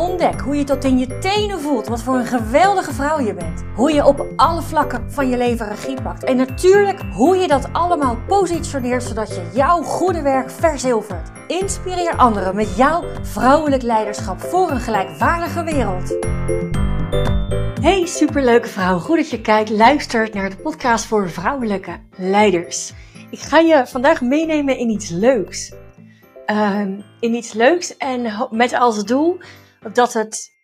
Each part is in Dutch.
Ontdek hoe je tot in je tenen voelt wat voor een geweldige vrouw je bent. Hoe je op alle vlakken van je leven regie pakt. En natuurlijk hoe je dat allemaal positioneert zodat je jouw goede werk verzilvert. Inspireer anderen met jouw vrouwelijk leiderschap voor een gelijkwaardige wereld. Hey superleuke vrouw, goed dat je kijkt, luistert naar de podcast voor vrouwelijke leiders. Ik ga je vandaag meenemen in iets leuks. Um, in iets leuks en met als doel dat het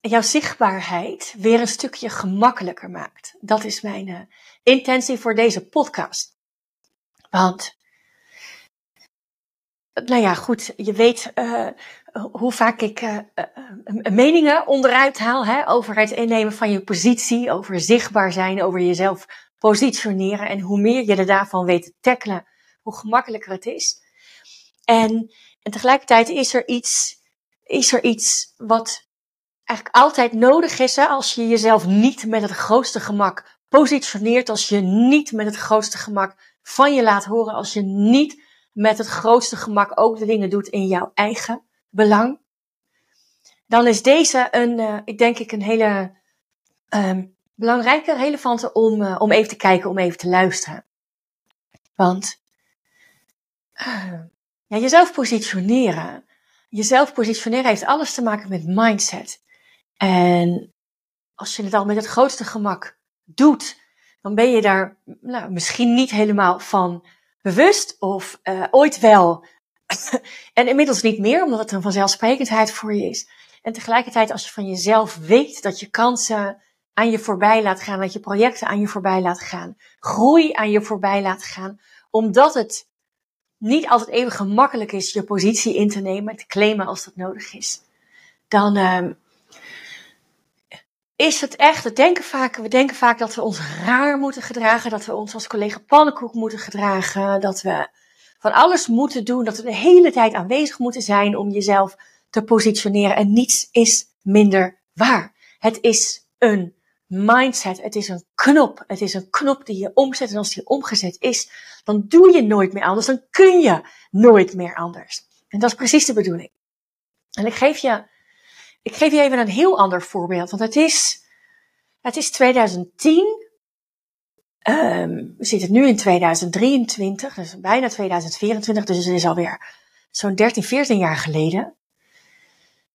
jouw zichtbaarheid weer een stukje gemakkelijker maakt. Dat is mijn uh, intentie voor deze podcast. Want, nou ja, goed, je weet uh, hoe vaak ik uh, meningen onderuit haal hè, over het innemen van je positie, over zichtbaar zijn, over jezelf positioneren. En hoe meer je er daarvan weet te tackelen, hoe gemakkelijker het is. En, en tegelijkertijd is er iets is er iets wat eigenlijk altijd nodig is hè, als je jezelf niet met het grootste gemak positioneert, als je niet met het grootste gemak van je laat horen, als je niet met het grootste gemak ook de dingen doet in jouw eigen belang, dan is deze een, uh, ik denk ik, een hele um, belangrijke, relevante om, uh, om even te kijken, om even te luisteren. Want uh, ja, jezelf positioneren, jezelf positioneren heeft alles te maken met mindset. En als je het al met het grootste gemak doet, dan ben je daar nou, misschien niet helemaal van bewust of uh, ooit wel. en inmiddels niet meer, omdat het een vanzelfsprekendheid voor je is. En tegelijkertijd, als je van jezelf weet dat je kansen aan je voorbij laat gaan, dat je projecten aan je voorbij laat gaan, groei aan je voorbij laat gaan, omdat het niet altijd even gemakkelijk is je positie in te nemen en te claimen als dat nodig is, dan uh, is het echt, we denken, vaak, we denken vaak dat we ons raar moeten gedragen, dat we ons als collega pannenkoek moeten gedragen, dat we van alles moeten doen, dat we de hele tijd aanwezig moeten zijn om jezelf te positioneren. En niets is minder waar. Het is een mindset. Het is een knop. Het is een knop die je omzet. En als die omgezet is, dan doe je nooit meer anders. Dan kun je nooit meer anders. En dat is precies de bedoeling. En ik geef je, ik geef je even een heel ander voorbeeld. Want het is, het is 2010. Um, ehm, we zitten nu in 2023, dus bijna 2024. Dus het is alweer zo'n 13, 14 jaar geleden.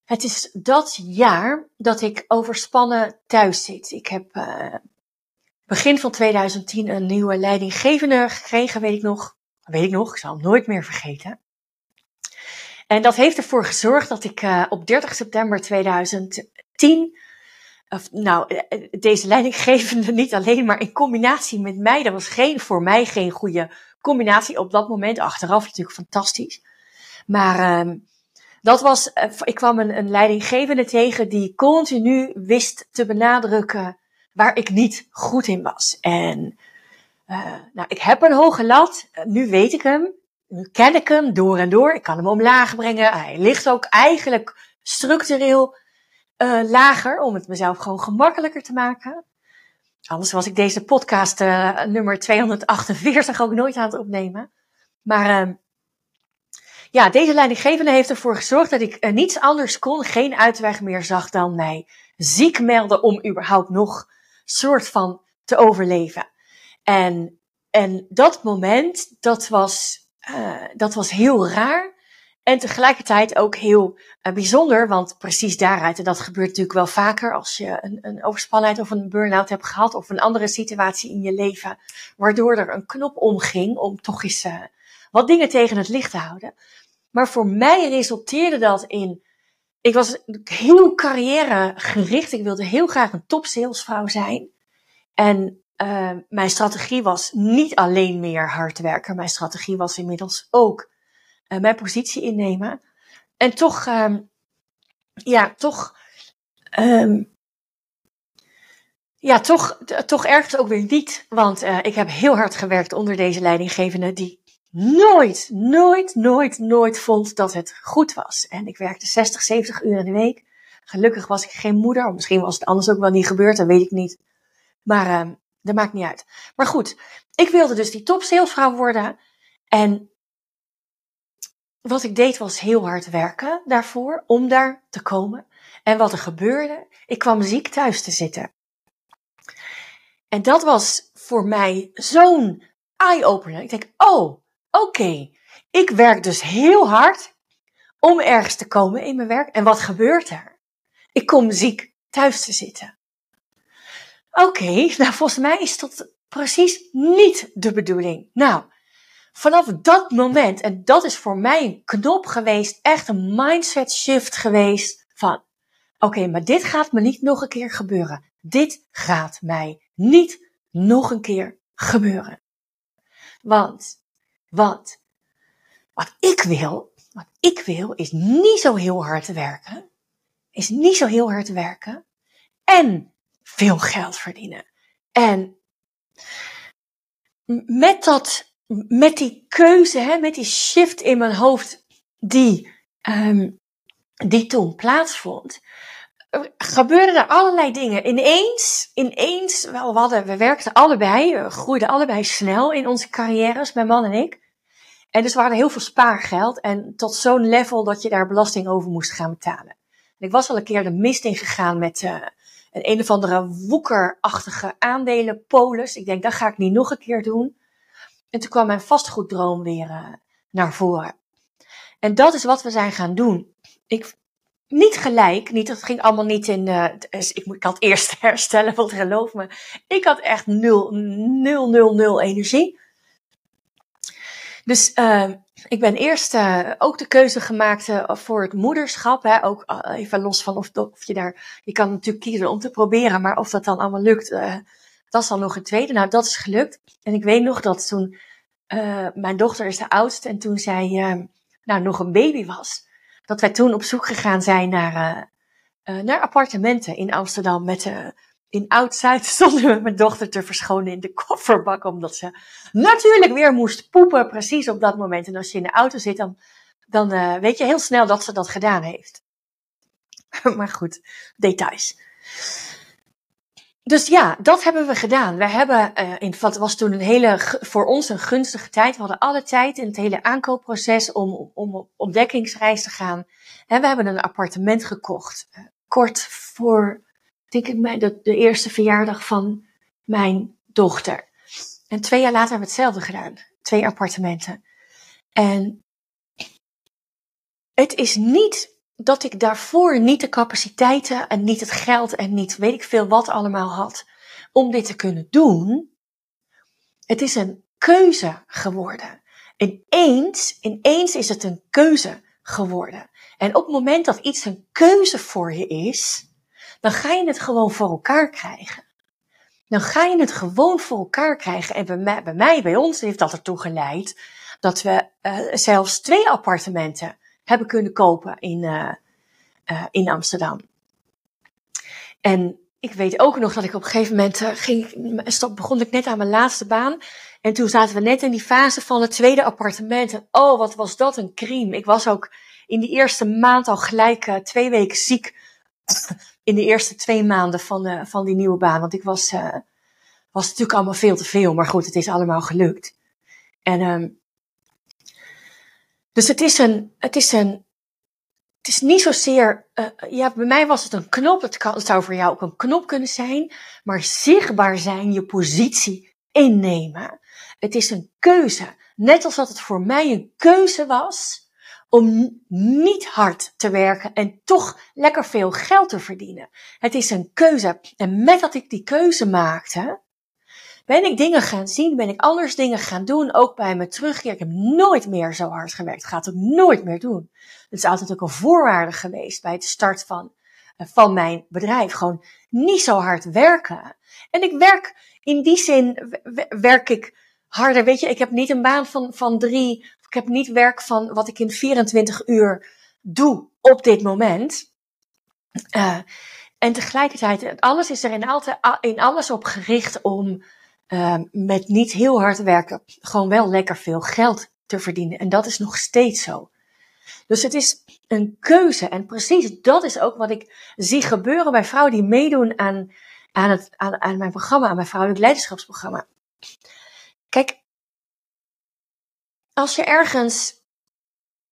Het is dat jaar dat ik overspannen thuis zit. Ik heb uh, begin van 2010 een nieuwe leidinggevende gekregen, weet ik nog. Weet ik nog, ik zal hem nooit meer vergeten. En dat heeft ervoor gezorgd dat ik uh, op 30 september 2010, of, nou, eh, deze leidinggevende niet alleen, maar in combinatie met mij, dat was geen, voor mij geen goede combinatie op dat moment. Achteraf natuurlijk fantastisch. Maar uh, dat was, eh, ik kwam een, een leidinggevende tegen die continu wist te benadrukken waar ik niet goed in was. En uh, nou, ik heb een hoge lat, nu weet ik hem, nu ken ik hem door en door. Ik kan hem omlaag brengen. Hij ligt ook eigenlijk structureel lager om het mezelf gewoon gemakkelijker te maken. Anders was ik deze podcast nummer 248 ook nooit aan het opnemen. Maar uh, ja, deze leidinggevende heeft ervoor gezorgd dat ik uh, niets anders kon, geen uitweg meer zag dan mij ziek melden om überhaupt nog soort van te overleven. En, en dat moment, dat was, uh, dat was heel raar. En tegelijkertijd ook heel uh, bijzonder, want precies daaruit, en dat gebeurt natuurlijk wel vaker als je een, een of een burn-out hebt gehad, of een andere situatie in je leven, waardoor er een knop omging om toch eens wat dingen tegen het licht te houden. Maar voor mij resulteerde dat in. Ik was heel carrièregericht. Ik wilde heel graag een top salesvrouw zijn. En uh, mijn strategie was niet alleen meer hard werken. Mijn strategie was inmiddels ook uh, mijn positie innemen. En toch, um, ja, toch, um, ja, toch, toch ergens ook weer niet. Want uh, ik heb heel hard gewerkt onder deze leidinggevende die nooit, nooit, nooit, nooit vond dat het goed was. En ik werkte 60, 70 uur in de week. Gelukkig was ik geen moeder. Misschien was het anders ook wel niet gebeurd, dat weet ik niet. Maar uh, dat maakt niet uit. Maar goed, ik wilde dus die top salesvrouw worden. En wat ik deed was heel hard werken daarvoor, om daar te komen. En wat er gebeurde, ik kwam ziek thuis te zitten. En dat was voor mij zo'n eye-opener. Ik denk, oh, oké, okay. ik werk dus heel hard om ergens te komen in mijn werk. En wat gebeurt er? Ik kom ziek thuis te zitten. Oké, okay, nou volgens mij is dat precies niet de bedoeling. Nou, vanaf dat moment, en dat is voor mij een knop geweest, echt een mindset shift geweest van, oké, okay, maar dit gaat me niet nog een keer gebeuren. Dit gaat mij niet nog een keer gebeuren. Want, want, wat ik wil, wat ik wil, is niet zo heel hard werken. Is niet zo heel hard werken. En veel geld verdienen. En met dat, met die keuze, hè, met die shift in mijn hoofd, die, um, die toen plaatsvond, gebeurden er allerlei dingen. Ineens, ineens, wel, we, hadden, we werkten allebei, we groeiden allebei snel in onze carrières, mijn man en ik. En dus we hadden heel veel spaargeld en tot zo'n level dat je daar belasting over moest gaan betalen. En ik was al een keer de mist in gegaan met uh, een een of andere woekerachtige aandelenpolis. Ik denk, dat ga ik niet nog een keer doen. En toen kwam mijn vastgoeddroom weer uh, naar voren. En dat is wat we zijn gaan doen. Ik, niet gelijk, niet, dat ging allemaal niet in, uh, ik, ik had eerst herstellen, want geloof me, ik had echt nul, nul, nul, nul energie. Dus uh, ik ben eerst uh, ook de keuze gemaakt voor het moederschap. Hè, ook even los van of, of, je daar, je kan natuurlijk kiezen om te proberen, maar of dat dan allemaal lukt, dat is dan nog een tweede. Nou, dat is gelukt. En ik weet nog dat toen, mijn dochter is de oudste en toen zij nou, nog een baby was, dat wij toen op zoek gegaan zijn naar, naar appartementen in Amsterdam met in Oud-Zuid stonden we mijn dochter te verschonen in de kofferbak, omdat ze natuurlijk weer moest poepen, precies op dat moment. En als je in de auto zit, dan, dan uh, weet je heel snel dat ze dat gedaan heeft. maar goed, details. Dus ja, dat hebben we gedaan. We hebben, uh, in, het was toen een hele, voor ons een gunstige tijd. We hadden alle tijd in het hele aankoopproces om, om op ontdekkingsreis te gaan. En we hebben een appartement gekocht, uh, kort voor denk ik, de eerste verjaardag van mijn dochter. En twee jaar later hebben we hetzelfde gedaan. Twee appartementen. En het is niet dat ik daarvoor niet de capaciteiten en niet het geld en niet weet ik veel wat allemaal had om dit te kunnen doen. Het is een keuze geworden. Ineens, ineens is het een keuze geworden. En op het moment dat iets een keuze voor je is, dan ga je het gewoon voor elkaar krijgen. Dan ga je het gewoon voor elkaar krijgen. En bij mij, bij, ons heeft dat ertoe geleid dat we uh, zelfs twee appartementen hebben kunnen kopen in, uh, uh, in Amsterdam. En ik weet ook nog dat ik op een gegeven moment ging, stop, begon ik net aan mijn laatste baan. En toen zaten we net in die fase van het tweede appartement. En oh, wat was dat een crime. Ik was ook in die eerste maand al gelijk twee weken ziek in de eerste twee maanden van, van die nieuwe baan. Want ik was, was natuurlijk allemaal veel te veel. Maar goed, het is allemaal gelukt. En, um, dus het is een, het is een, het is niet zozeer, uh, ja, bij mij was het een knop. Het, het zou voor jou ook een knop kunnen zijn. Maar zichtbaar zijn, je positie innemen. Het is een keuze. Net als dat het voor mij een keuze was om niet hard te werken en toch lekker veel geld te verdienen. Het is een keuze. En met dat ik die keuze maakte, ben ik dingen gaan zien, ben ik anders dingen gaan doen, ook bij mijn terugkeer. Ik heb nooit meer zo hard gewerkt, ga het ook nooit meer doen. Het is altijd ook een voorwaarde geweest bij het start van, eh, van mijn bedrijf. Gewoon niet zo hard werken. En ik werk, in die zin werk ik harder. Weet je, ik heb niet een baan van, van drie ik heb niet werk van wat ik in 24 uur doe op dit moment. Uh, en tegelijkertijd, alles is er in, altijd, in alles op gericht om uh, met niet heel hard werken gewoon wel lekker veel geld te verdienen. En dat is nog steeds zo. Dus het is een keuze. En precies dat is ook wat ik zie gebeuren bij vrouwen die meedoen aan, aan, het, aan, mijn programma, aan mijn vrouwelijk leiderschapsprogramma. Kijk, als je ergens,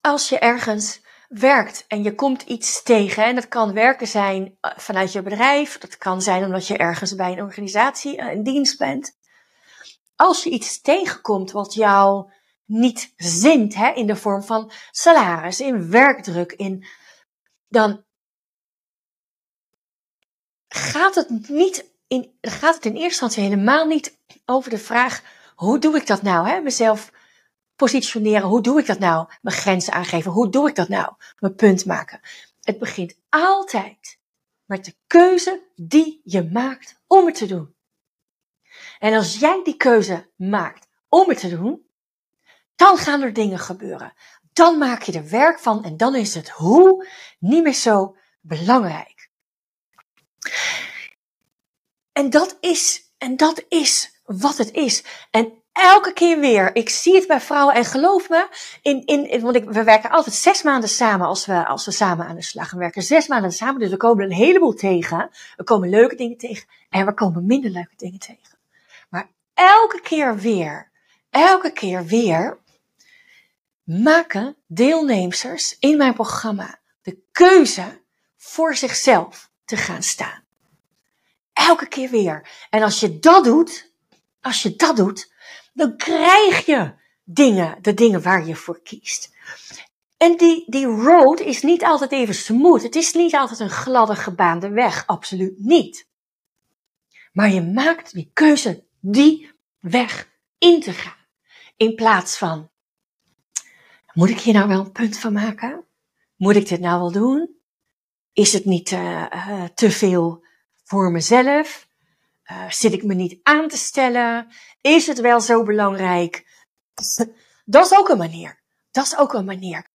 als je ergens werkt en je komt iets tegen, en dat kan werken zijn eh, vanuit je bedrijf, dat kan zijn omdat je ergens bij een organisatie in dienst bent. Als je iets tegenkomt wat jou niet zint, hè, in de vorm van salaris, in werkdruk, in, dan gaat het niet in, gaat het in eerste instantie helemaal niet over de vraag, hoe doe ik dat nou, hè, mezelf positioneren, hoe doe ik dat nou, mijn grenzen aangeven, hoe doe ik dat nou, mijn punt maken. Het begint altijd met de keuze die je maakt om het te doen. En als jij die keuze maakt om het te doen, dan gaan er dingen gebeuren. Dan maak je er werk van en dan is het hoe niet meer zo belangrijk. En dat is, en dat is wat het is. En elke keer weer, ik zie het bij vrouwen en geloof me, in, in, want ik, we werken altijd zes maanden samen als we, als we samen aan de slag gaan werken. Zes maanden samen, dus we komen een heleboel tegen. We komen leuke dingen tegen en we komen minder leuke dingen tegen. Elke keer weer, elke keer weer, maken deelnemers in mijn programma de keuze voor zichzelf te gaan staan. Elke keer weer. En als je dat doet, als je dat doet, dan krijg je dingen, de dingen waar je voor kiest. En die, die road is niet altijd even smooth. Het is niet altijd een gladde, gebaande weg. Absoluut niet. Maar je maakt die keuze die weg in te gaan. In plaats van, moet ik hier nou wel een punt van maken? Moet ik dit nou wel doen? Is het niet uh, uh, te veel voor mezelf? Uh, zit ik me niet aan te stellen? Is het wel zo belangrijk? Dat is ook een manier. Dat is ook een manier.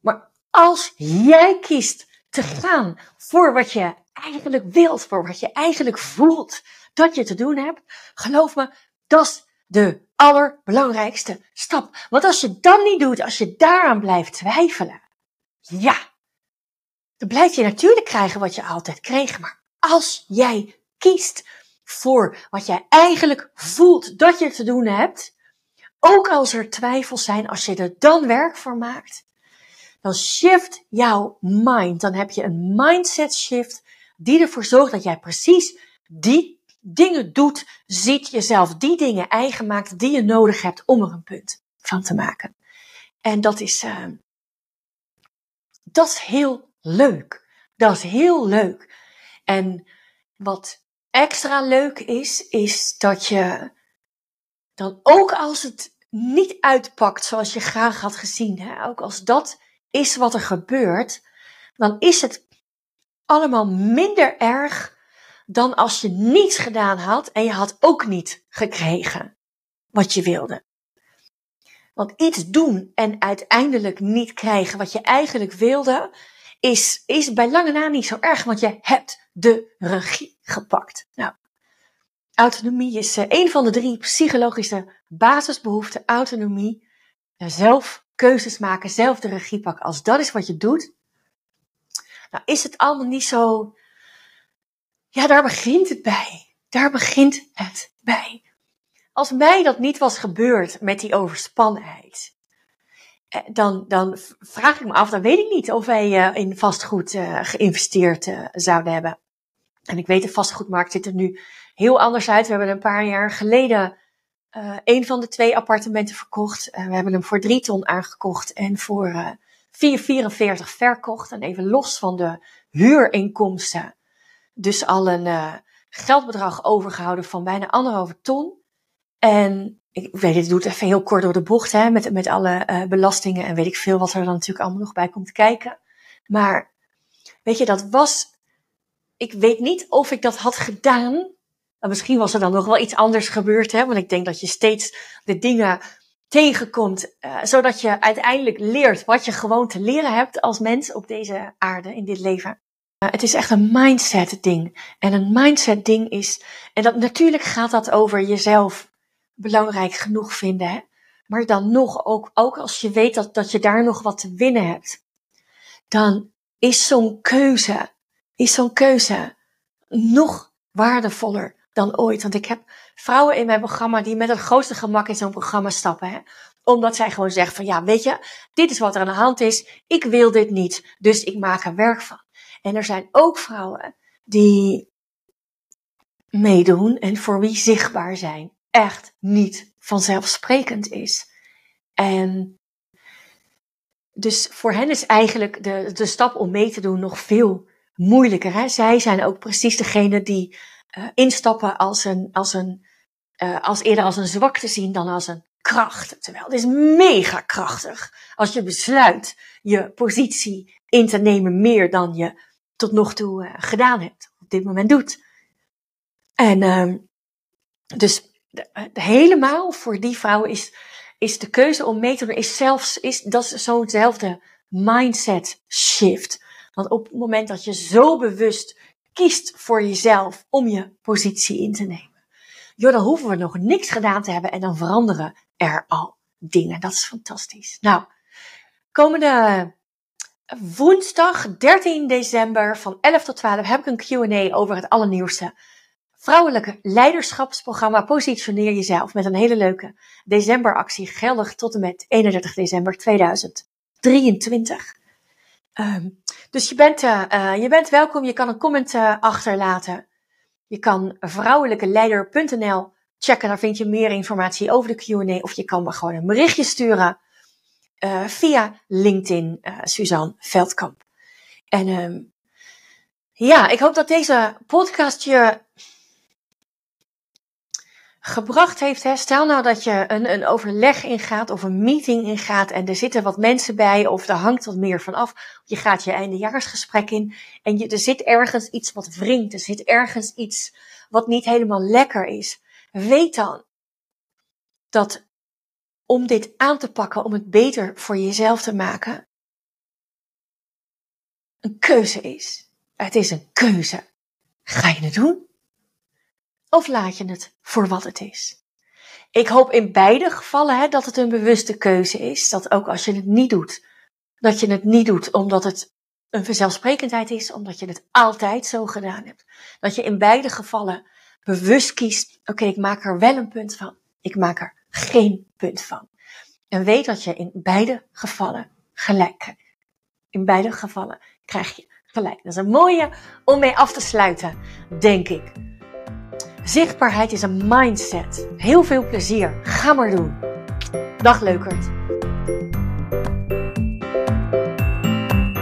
Maar als jij kiest te gaan voor wat je eigenlijk wilt, voor wat je eigenlijk voelt dat je te doen hebt, geloof me, dat is de allerbelangrijkste stap. Want als je dat niet doet, als je daaraan blijft twijfelen, ja, dan blijf je natuurlijk krijgen wat je altijd kreeg. Maar als jij kiest voor wat jij eigenlijk voelt dat je te doen hebt, ook als er twijfels zijn, als je er dan werk voor maakt, dan shift jouw mind. Dan heb je een mindset shift die ervoor zorgt dat jij precies die dingen doet, ziet jezelf die dingen eigen maakt die je nodig hebt om er een punt van te maken. En dat is, uh, dat is heel leuk. Dat is heel leuk. En wat extra leuk is, is dat je dan ook als het niet uitpakt zoals je graag had gezien, hè, ook als dat is wat er gebeurt, dan is het allemaal minder erg dan als je niets gedaan had en je had ook niet gekregen wat je wilde. Want iets doen en uiteindelijk niet krijgen wat je eigenlijk wilde, is, is bij lange na niet zo erg, want je hebt de regie gepakt. Nou, autonomie is uh, een van de drie psychologische basisbehoeften. Autonomie, zelf keuzes maken, zelf de regie pakken. Als dat is wat je doet, nou is het allemaal niet zo ja, daar begint het bij. Daar begint het bij. Als mij dat niet was gebeurd met die overspannenheid, eh, dan, dan vraag ik me af, dan weet ik niet of wij eh, in vastgoed uh, geïnvesteerd zouden hebben. En ik weet, de vastgoedmarkt ziet er nu heel anders uit. We hebben een paar jaar geleden een van de twee appartementen verkocht. we hebben hem voor drie ton aangekocht en voor 4,44 verkocht. En even los van de huurinkomsten dus al een uh, geldbedrag overgehouden van bijna anderhalve ton. En ik weet het, doet even heel kort door de bocht, hè, met, met alle uh, belastingen en weet ik veel wat er dan natuurlijk allemaal nog bij komt kijken. Maar weet je, dat was, ik weet niet of ik dat had gedaan. misschien was er dan nog wel iets anders gebeurd, hè, want ik denk dat je steeds de dingen tegenkomt, uh, zodat je uiteindelijk leert wat je gewoon te leren hebt als mens op deze aarde, in dit leven. Het is echt een mindset ding. En een mindset ding is, en dat, natuurlijk gaat dat over jezelf belangrijk genoeg vinden. Hè? Maar dan nog, ook, ook als je weet dat, dat je daar nog wat te winnen hebt, dan is zo'n keuze, is zo'n keuze nog waardevoller dan ooit. Want ik heb vrouwen in mijn programma die met het grootste gemak in zo'n programma stappen. Hè? Omdat zij gewoon zeggen van ja, weet je, dit is wat er aan de hand is. Ik wil dit niet, dus ik maak er werk van. En er zijn ook vrouwen die meedoen en voor wie zichtbaar zijn echt niet vanzelfsprekend is. En dus voor hen is eigenlijk de, de stap om mee te doen nog veel moeilijker. Hè? Zij zijn ook precies degene die uh, instappen als, een, als, een, uh, als eerder als een zwakte zien dan als een kracht. Terwijl het is mega krachtig als je besluit je positie in te nemen meer dan je tot nog toe uh, gedaan hebt, op dit moment doet. En uh, dus de, helemaal voor die vrouwen is, is de keuze om mee te doen, is zelfs, is, dat is zo'nzelfde mindset shift. Want op het moment dat je zo bewust kiest voor jezelf om je positie in te nemen, joh, dan hoeven we nog niks gedaan te hebben en dan veranderen er al dingen. Dat is fantastisch. Nou, komende woensdag 13 december van 11 tot 12 heb ik een Q&A over het allernieuwste vrouwelijke leiderschapsprogramma Positioneer Jezelf met een hele leuke decemberactie geldig tot en met 31 december 2023. Um, dus je bent, uh, uh, je bent welkom, je kan een comment uh, achterlaten. Je kan vrouwelijkeleider.nl checken, daar vind je meer informatie over de Q&A. Of je kan me gewoon een berichtje sturen via LinkedIn, Suzanne Veldkamp. En um, ja, ik hoop dat deze podcast je gebracht heeft. Hè? Stel nou dat je een, een overleg ingaat of een meeting ingaat en er zitten wat mensen bij of er hangt wat meer van af. Je gaat je eindejaarsgesprek in en je, er zit ergens iets wat wringt. Er zit ergens iets wat niet helemaal lekker is. Weet dan dat om dit aan te pakken, om het beter voor jezelf te maken, een keuze is. Het is een keuze. Ga je het doen? of laat je het voor wat het is? Ik hoop in beide gevallen hè, dat het een bewuste keuze is. Dat ook als je het niet doet, dat je het niet doet omdat het een vanzelfsprekendheid is, omdat je het altijd zo gedaan hebt. Dat je in beide gevallen bewust kiest, oké, ik maak er wel een punt van. Ik maak er geen punt van. En weet dat je in beide gevallen gelijk krijgt. In beide gevallen krijg je gelijk. Dat is een mooie om mee af te sluiten, denk ik. Zichtbaarheid is een mindset. Heel veel plezier. Ga maar doen. Dag leukert.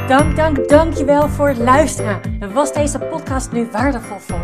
Dank, dank, dankjewel voor het luisteren. Was deze podcast nu waardevol voor?